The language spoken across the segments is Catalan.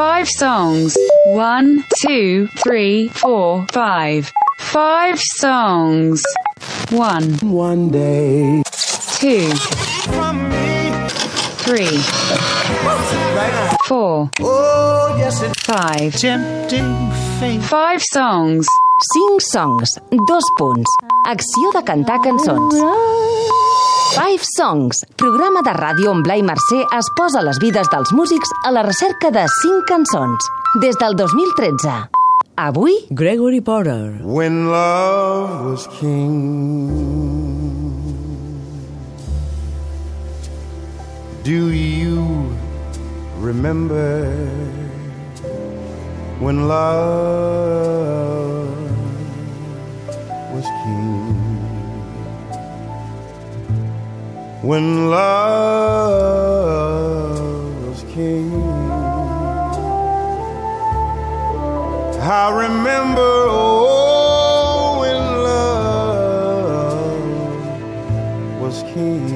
Five songs. One, two, three, four, five. Five songs. One, One day. two, From me. three, Right now. four, Oh, yes, it's five. tempting fate. Five songs. 5 songs, dos punts. Acció de cantar cançons. Five Songs, programa de ràdio on Blai Mercè es posa les vides dels músics a la recerca de 5 cançons. Des del 2013. Avui, Gregory Porter. When love was king. Do you remember when love was king? When love was king. I remember, oh, when love was king.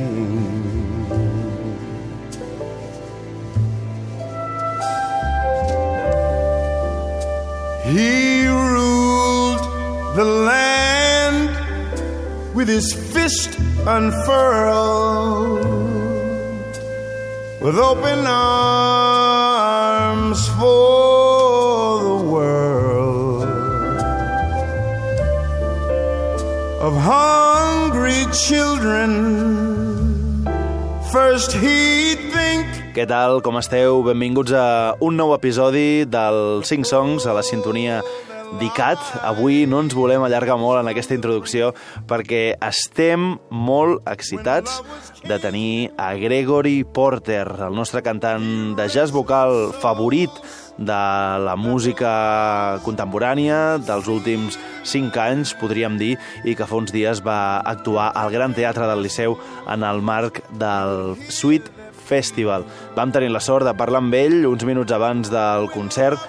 He ruled the land with his fist unfurled, with open arms for the world of hungry children. First think Què tal, com esteu? Benvinguts a un nou episodi del 5 Songs a la sintonia d'ICAT. Avui no ens volem allargar molt en aquesta introducció perquè estem molt excitats de tenir a Gregory Porter, el nostre cantant de jazz vocal favorit de la música contemporània dels últims 5 anys, podríem dir, i que fa uns dies va actuar al Gran Teatre del Liceu en el marc del Sweet Festival. Vam tenir la sort de parlar amb ell uns minuts abans del concert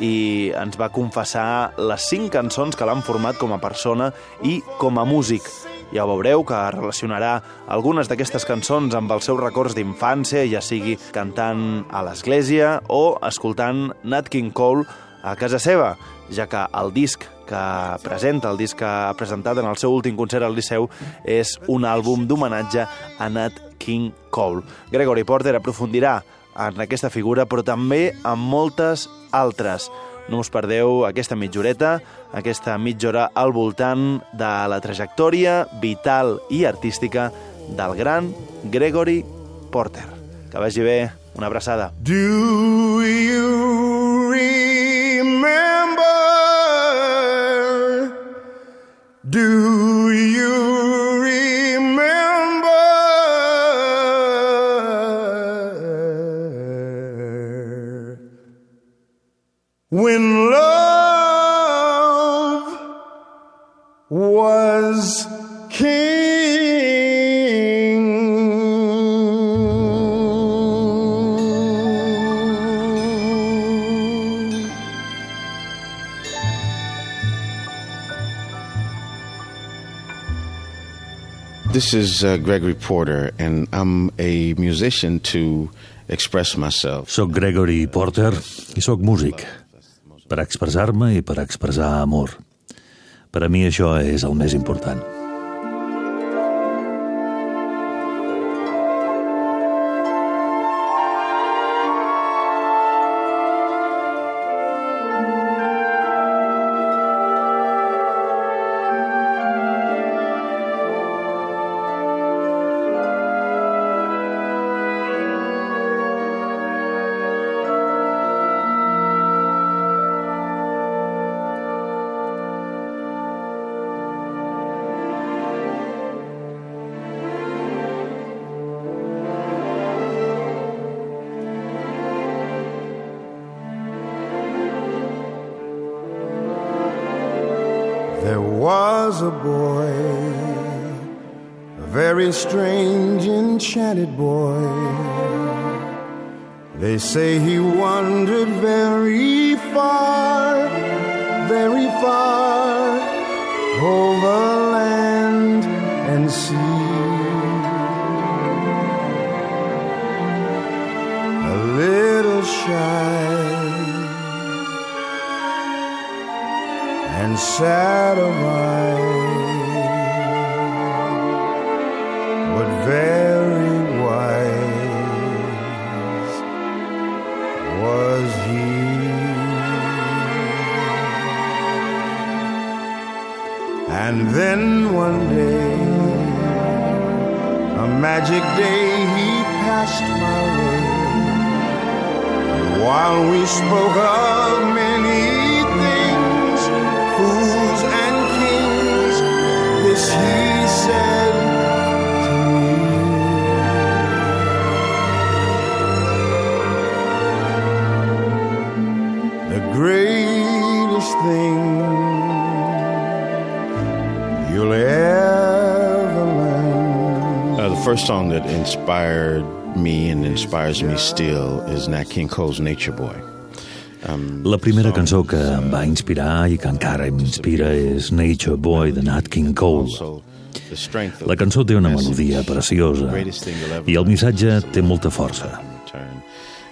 i ens va confessar les cinc cançons que l'han format com a persona i com a músic. Ja veureu que relacionarà algunes d'aquestes cançons amb els seus records d'infància, ja sigui cantant a l'església o escoltant Nat King Cole a casa seva, ja que el disc que presenta, el disc que ha presentat en el seu últim concert al Liceu, és un àlbum d'homenatge a Nat King Cole. Gregory Porter aprofundirà en aquesta figura, però també en moltes altres. No us perdeu aquesta mitjoreta, aquesta mitja hora al voltant de la trajectòria vital i artística del gran Gregory Porter. Que vagi bé, una abraçada. Do you remember? Do when love was king? This is uh, Gregory Porter, and I'm a musician to express myself. Soc Gregory Porter i sóc músic, per expressar-me i per expressar amor. Per a mi això és el més important. There was a boy, a very strange, enchanted boy. They say he wandered very far, very far over land and sea. A little shy of eye, but very wise was he. And then one day, a magic day, he passed my way. While we spoke of many first song that inspired me and inspires me still is Nat King Cole's Nature Boy. Um, La primera cançó que em va inspirar i que encara m'inspira és Nature Boy de Nat King Cole. La cançó té una melodia preciosa i el missatge té molta força.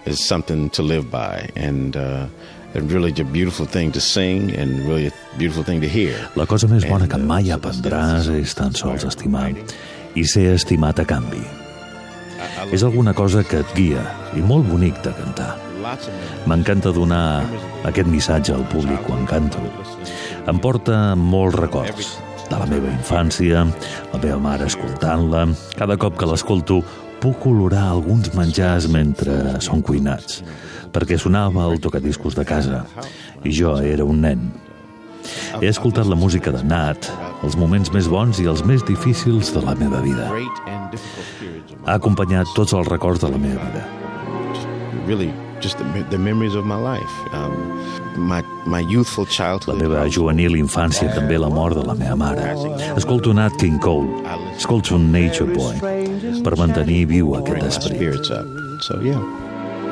is something to live by and uh, and really a beautiful thing to sing and really a beautiful thing to hear. La cosa més bona que uh, mai aprendràs és tan sols estimar. I ser estimat a canvi. És alguna cosa que et guia i molt bonic de cantar. M'encanta donar aquest missatge al públic quan canto. Em porta molts records de la meva infància, la meva mare escoltant-la. Cada cop que l'escolto puc olorar alguns menjars mentre són cuinats, perquè sonava el tocadiscos de casa i jo era un nen. He escoltat la música de Nat, els moments més bons i els més difícils de la meva vida. Ha acompanyat tots els records de la meva vida. really just the, me- the memories of my life. Um, my my youthful La childhood. meva juvenil infància, també la mort de la meva mare. Escolto Nat King Cole, escolto un Nature Boy, per mantenir viu aquest esperit. So yeah.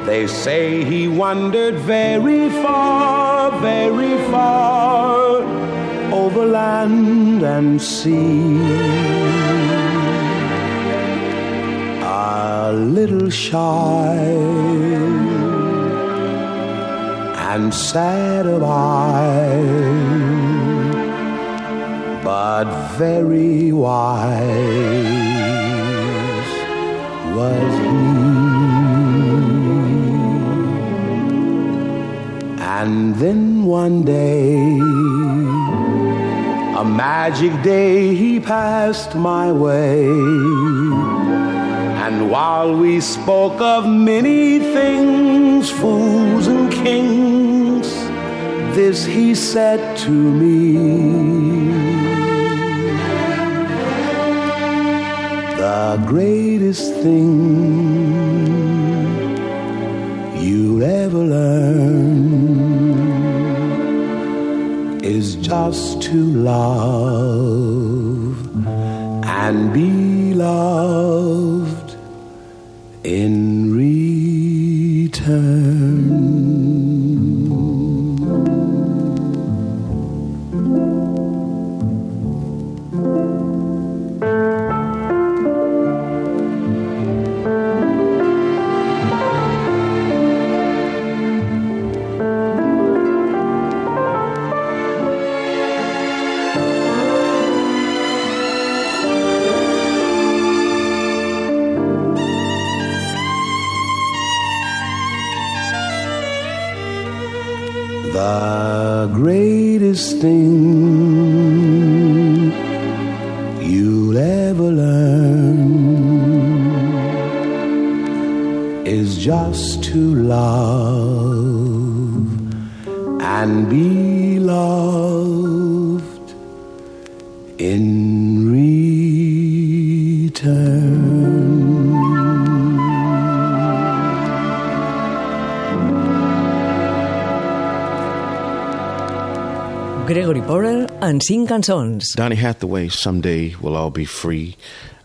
They say he wandered very far, very far over land and sea. A little shy and sad of eye, but very wise was And then one day, a magic day, he passed my way. And while we spoke of many things, fools and kings, this he said to me. The greatest thing you'll ever learn is just to love and be loved in and be loved in return. Gregory Porter en cinc cançons. Donny Hathaway, someday we'll all be free.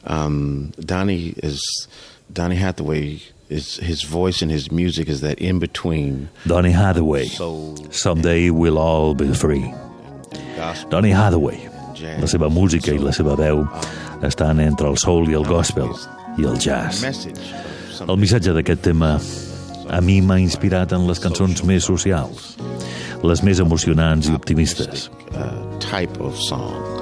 Um, Donny is Donny Hathaway is his voice and his music is that in between Donny Hathaway, Someday We'll All Be Free. Donny Hathaway, la seva música i la seva veu estan entre el soul i el gospel i el jazz. El missatge d'aquest tema a mi m'ha inspirat en les cançons més socials, les més emocionants i optimistes. uh, type of song.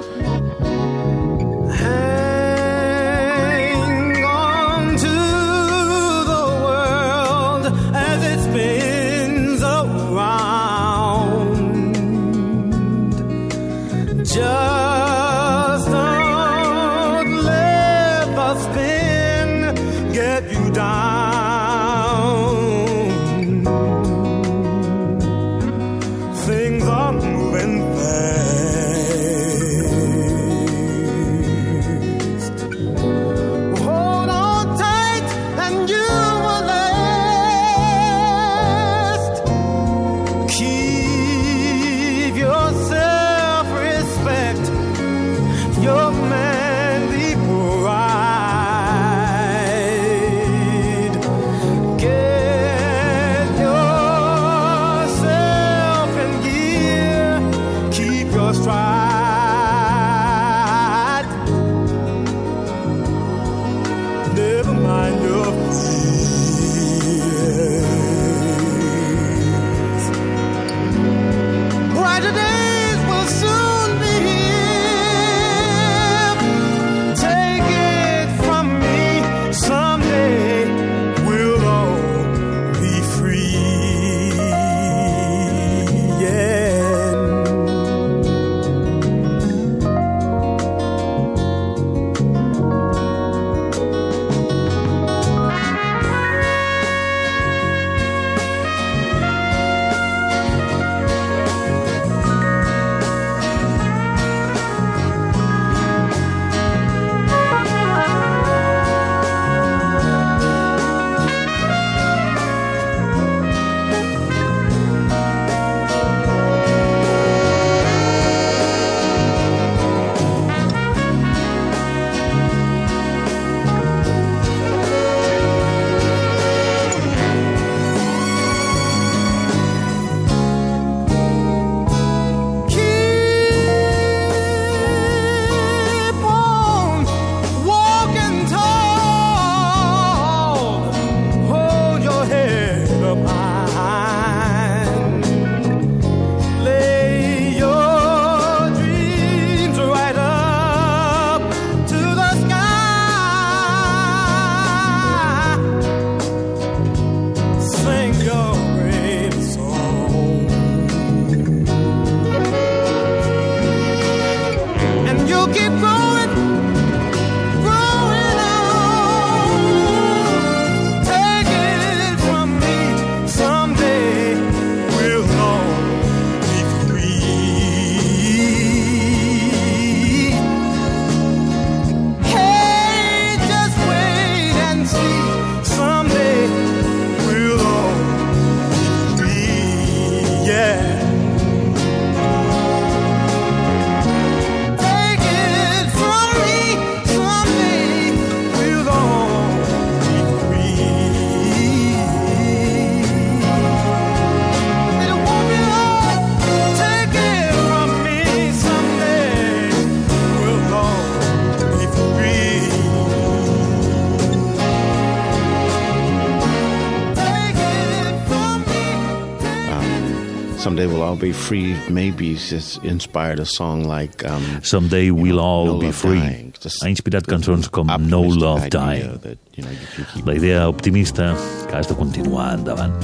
Be free. Maybe just inspired a song like um, Someday We'll All No Be Free. Ha inspirat cançons com No Love idea Dying. That, you know, you can keep La idea optimista que has de continuar endavant.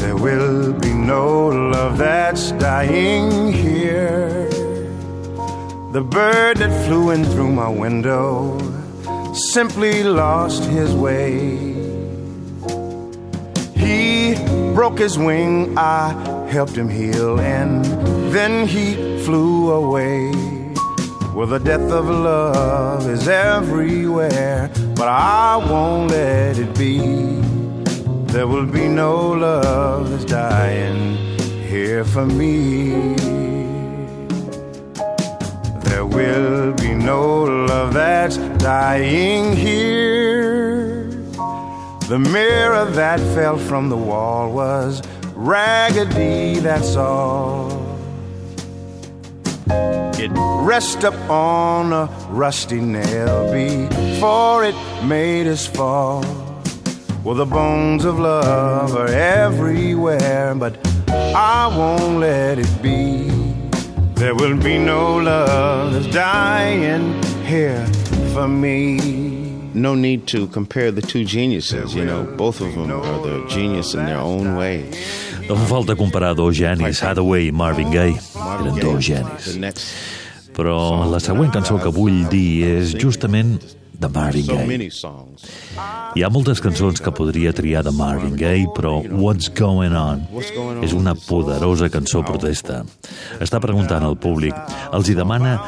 There will be no love that's dying here. The bird that flew in through my window simply lost his way. He broke his wing, I helped him heal, and then he flew away. Well, the death of love is everywhere, but I won't let it be. There will be no love that's dying here for me. There will be no love that's dying here. The mirror that fell from the wall was raggedy, that's all. It rest up on a rusty nail before it made us fall. Well, the bones of love are everywhere, but I won't let it be. There will be no love that's dying here for me. No need to compare the two geniuses, you know. Both of them are the genius in their own way. No fa falta comparar dos genis, Hathaway i Marvin Gaye. Eren dos genis. Però la següent cançó que vull dir és justament de Marvin so Gaye. many songs. Hi ha moltes cançons que podria triar de Marvin Gaye, però What's Going On What's Going On és una poderosa cançó protesta. Està preguntant al públic, els hi demana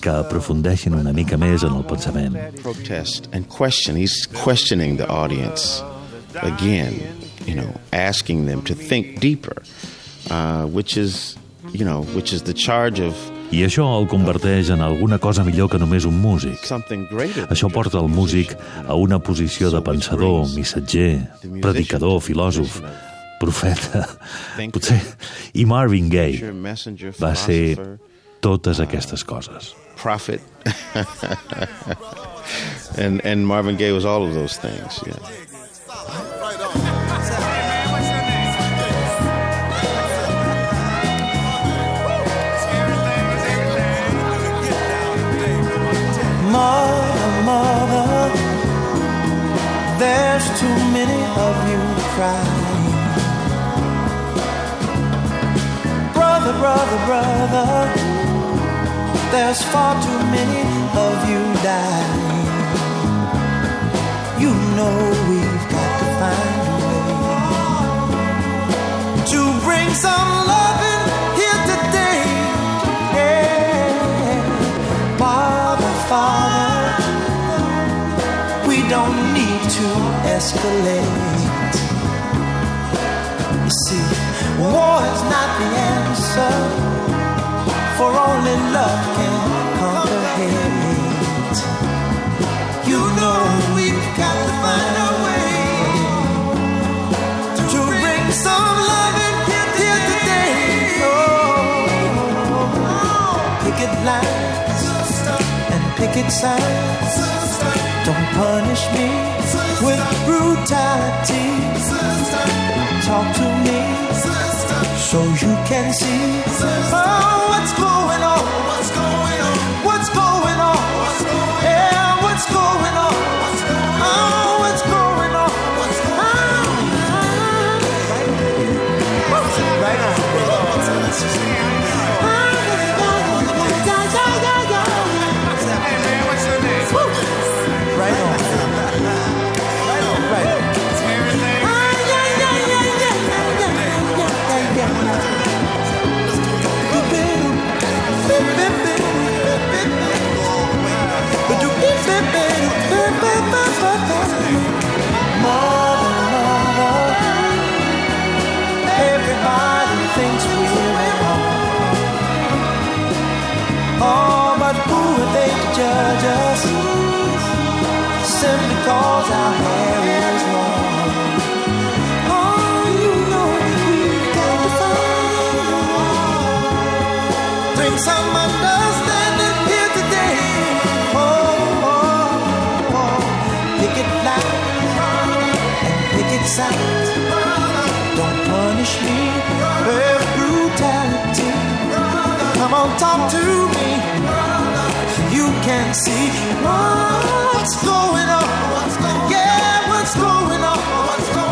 que aprofundeixin una mica més en el pensament. protest and question. He's questioning the audience again, you know, asking them to think deeper, uh, which is, you know, which is the charge of I això el converteix en alguna cosa millor que només un músic. Això porta el músic a una posició de pensador, missatger, predicador, filòsof, profeta, potser. I Marvin Gaye va ser totes aquestes coses. Prophet, and and Marvin Gaye was all of those things. Yeah. Mother, mother, there's too many of you crying. Brother, brother, brother, there's far too many of you dying. You know we've got to find a way to bring some loving here today. Yeah. Father, Father, we don't need to escalate. You see, war is not the answer, for only love can conquer hate. You know we've got to find a way to bring some love in here, here today. Oh, picket lines and picket signs. Don't punish me with brutality. Talk to me so you can see oh, and. Don't punish me with brutality. Come on, talk to me. You can see what's going on. Yeah, what's going on?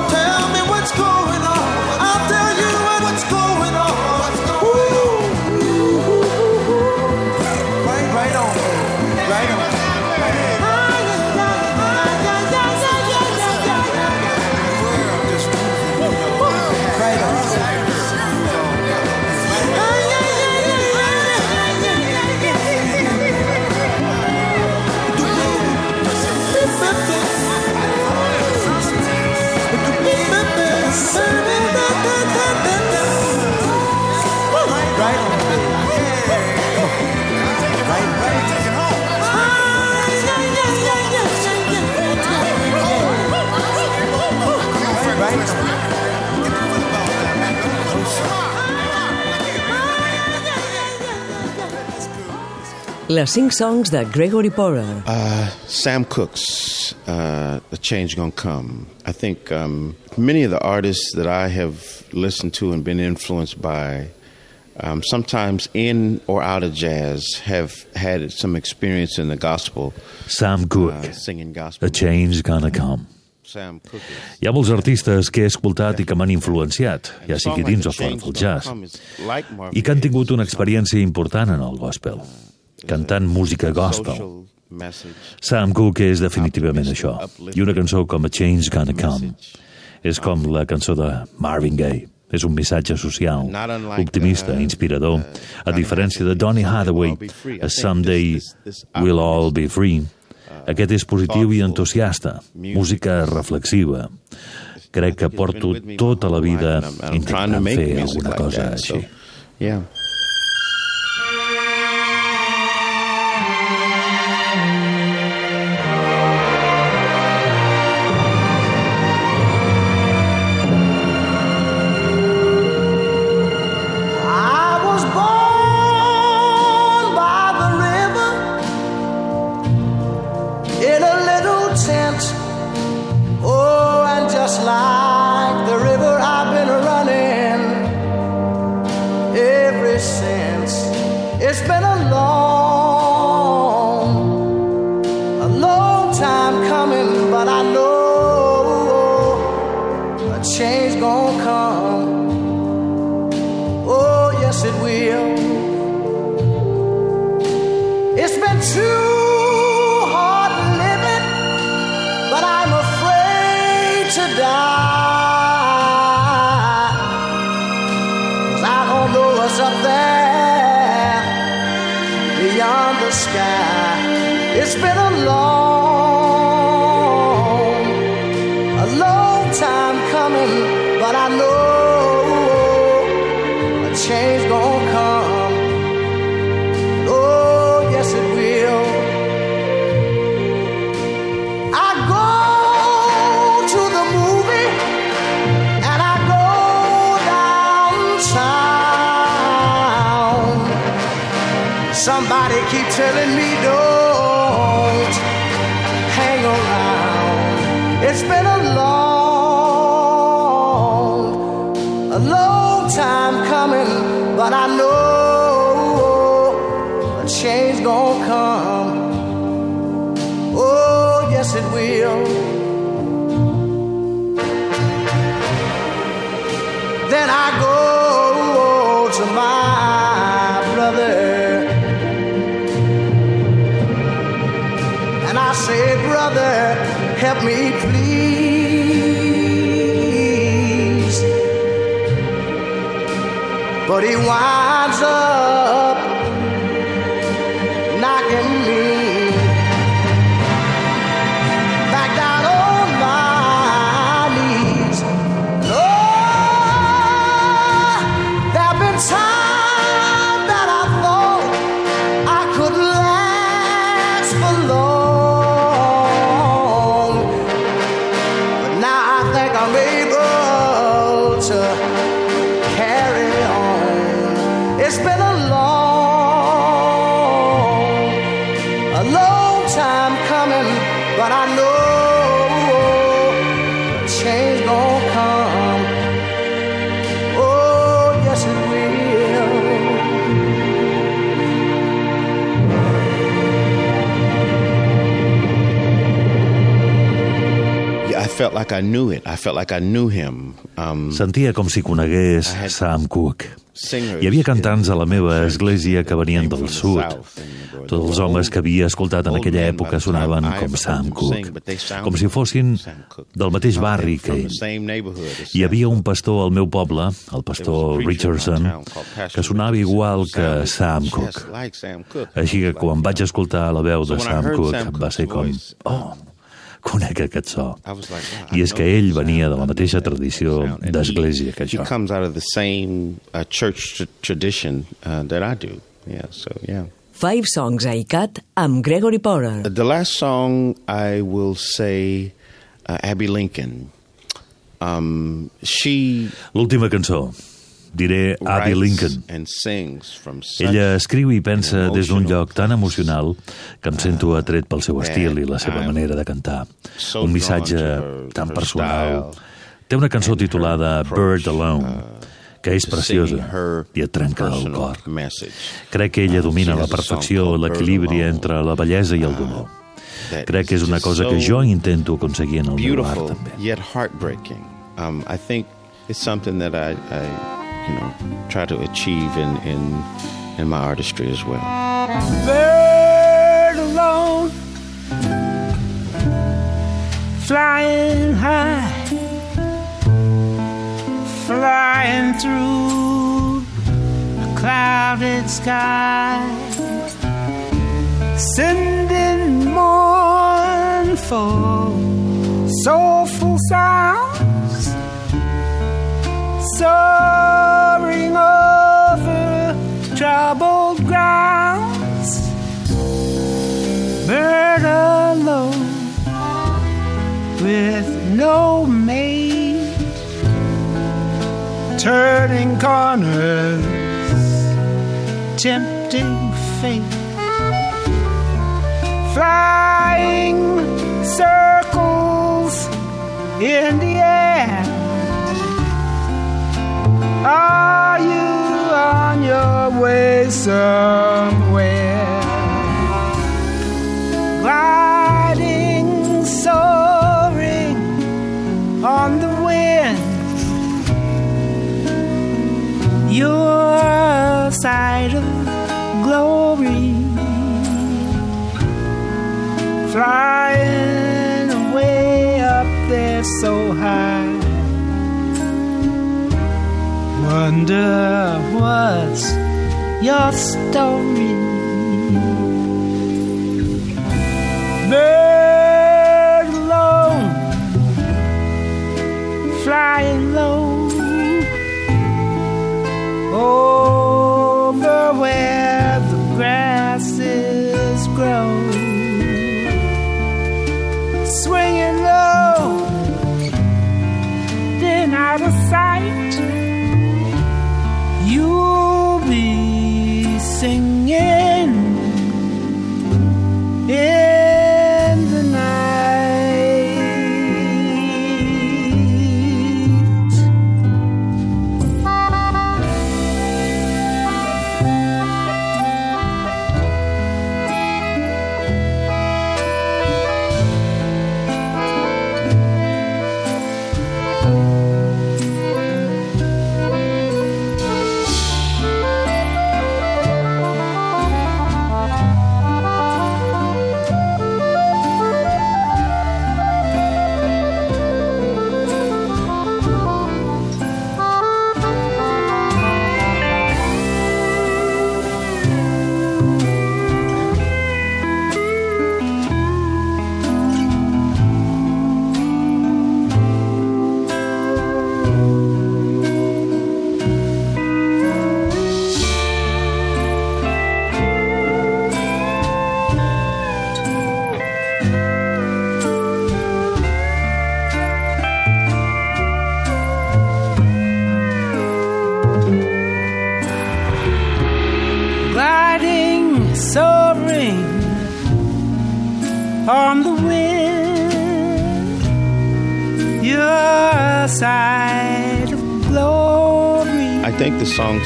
Les 5 songs de Gregory Porter. Uh, Sam Cooke's uh, "The Change Gonna Come." I think um, many of the artists that I have listened to and been influenced by, um, sometimes in or out of jazz, have had some experience in the gospel, Sam Cooke, uh, singing gospel. A Change Gonna Come. Sam Cooke. is- Hi ha molts artistes que he escoltat i que m'han influenciat, ja sigui dins o fora del jazz, i que han tingut una experiència important en el gospel, cantant música gospel. Sam Cooke és definitivament això, i una cançó com A Change Gonna Come és com la cançó de Marvin Gaye. És un missatge social, optimista, inspirador. A diferència de Donny Hathaway, a Someday We'll All Be Free, aquest és positiu i entusiasta, música reflexiva. Crec que porto tota la vida intentant fer alguna cosa així. yeah. It's been a long, Somebody keep telling me don't hang around. It's been a long, a long time coming, but I know why like I knew it. I felt like I knew him. Um, Sentia com si conegués Sam Cooke. Hi havia cantants a la meva església que venien del sud. Tots els homes que havia escoltat en aquella època sonaven com Sam Cooke, com si fossin del mateix barri que ell. Hi havia un pastor al meu poble, el pastor Richardson, que sonava igual que Sam Cooke. Així que quan vaig escoltar la veu de Sam Cooke va ser com... Oh, conec aquest so. I like, I I és que ell venia de la I mateixa tradició d'església que jo. he comes out of the same uh, church tr- tradition uh, that I do. Yeah, so yeah. Five Songs a ICAT amb Gregory Porter. The last song I will say, uh, Abby Lincoln. Um, she L'última cançó diré Abby Lincoln. Ella escriu i pensa des d'un lloc tan emocional que em sento atret pel seu estil i la seva manera de cantar. Un missatge tan personal. Té una cançó titulada Bird Alone, uh, que és preciosa i et trenca el cor. Crec que ella Uh, domina la perfecció, l'equilibri Alone, entre la bellesa i el dolor. Crec que és una cosa que jo intento aconseguir en el meu art, també. Um, I think it's something that I, I, you know, try to achieve in in in my artistry as well. bird alone, flying high, flying through a clouded sky, sending mournful, soulful sounds, over troubled grounds. Bird alone with no mate, turning corners, tempting fate, flying circles in the air. On your way somewhere? Gliding, soaring on the wind. Your side of glory. Flying Wonder what's your story? Bird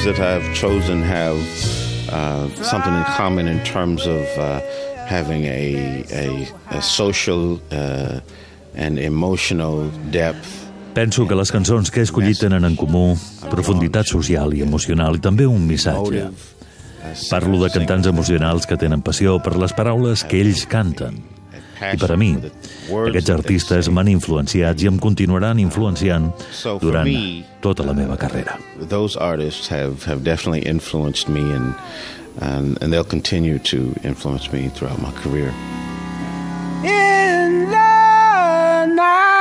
songs that I've chosen have uh, something in common in terms of uh, having a, a, a social uh, and emotional depth. Penso que les cançons que he escollit tenen en comú profunditat social i emocional i també un missatge. Parlo de cantants emocionals que tenen passió per les paraules que ells canten. I per a mi, aquests artistes m'han influenciat i em continuaran influenciant durant tota la meva carrera. Those artists have, have definitely influenced me and, and, and they'll continue to influence me throughout my career. In the night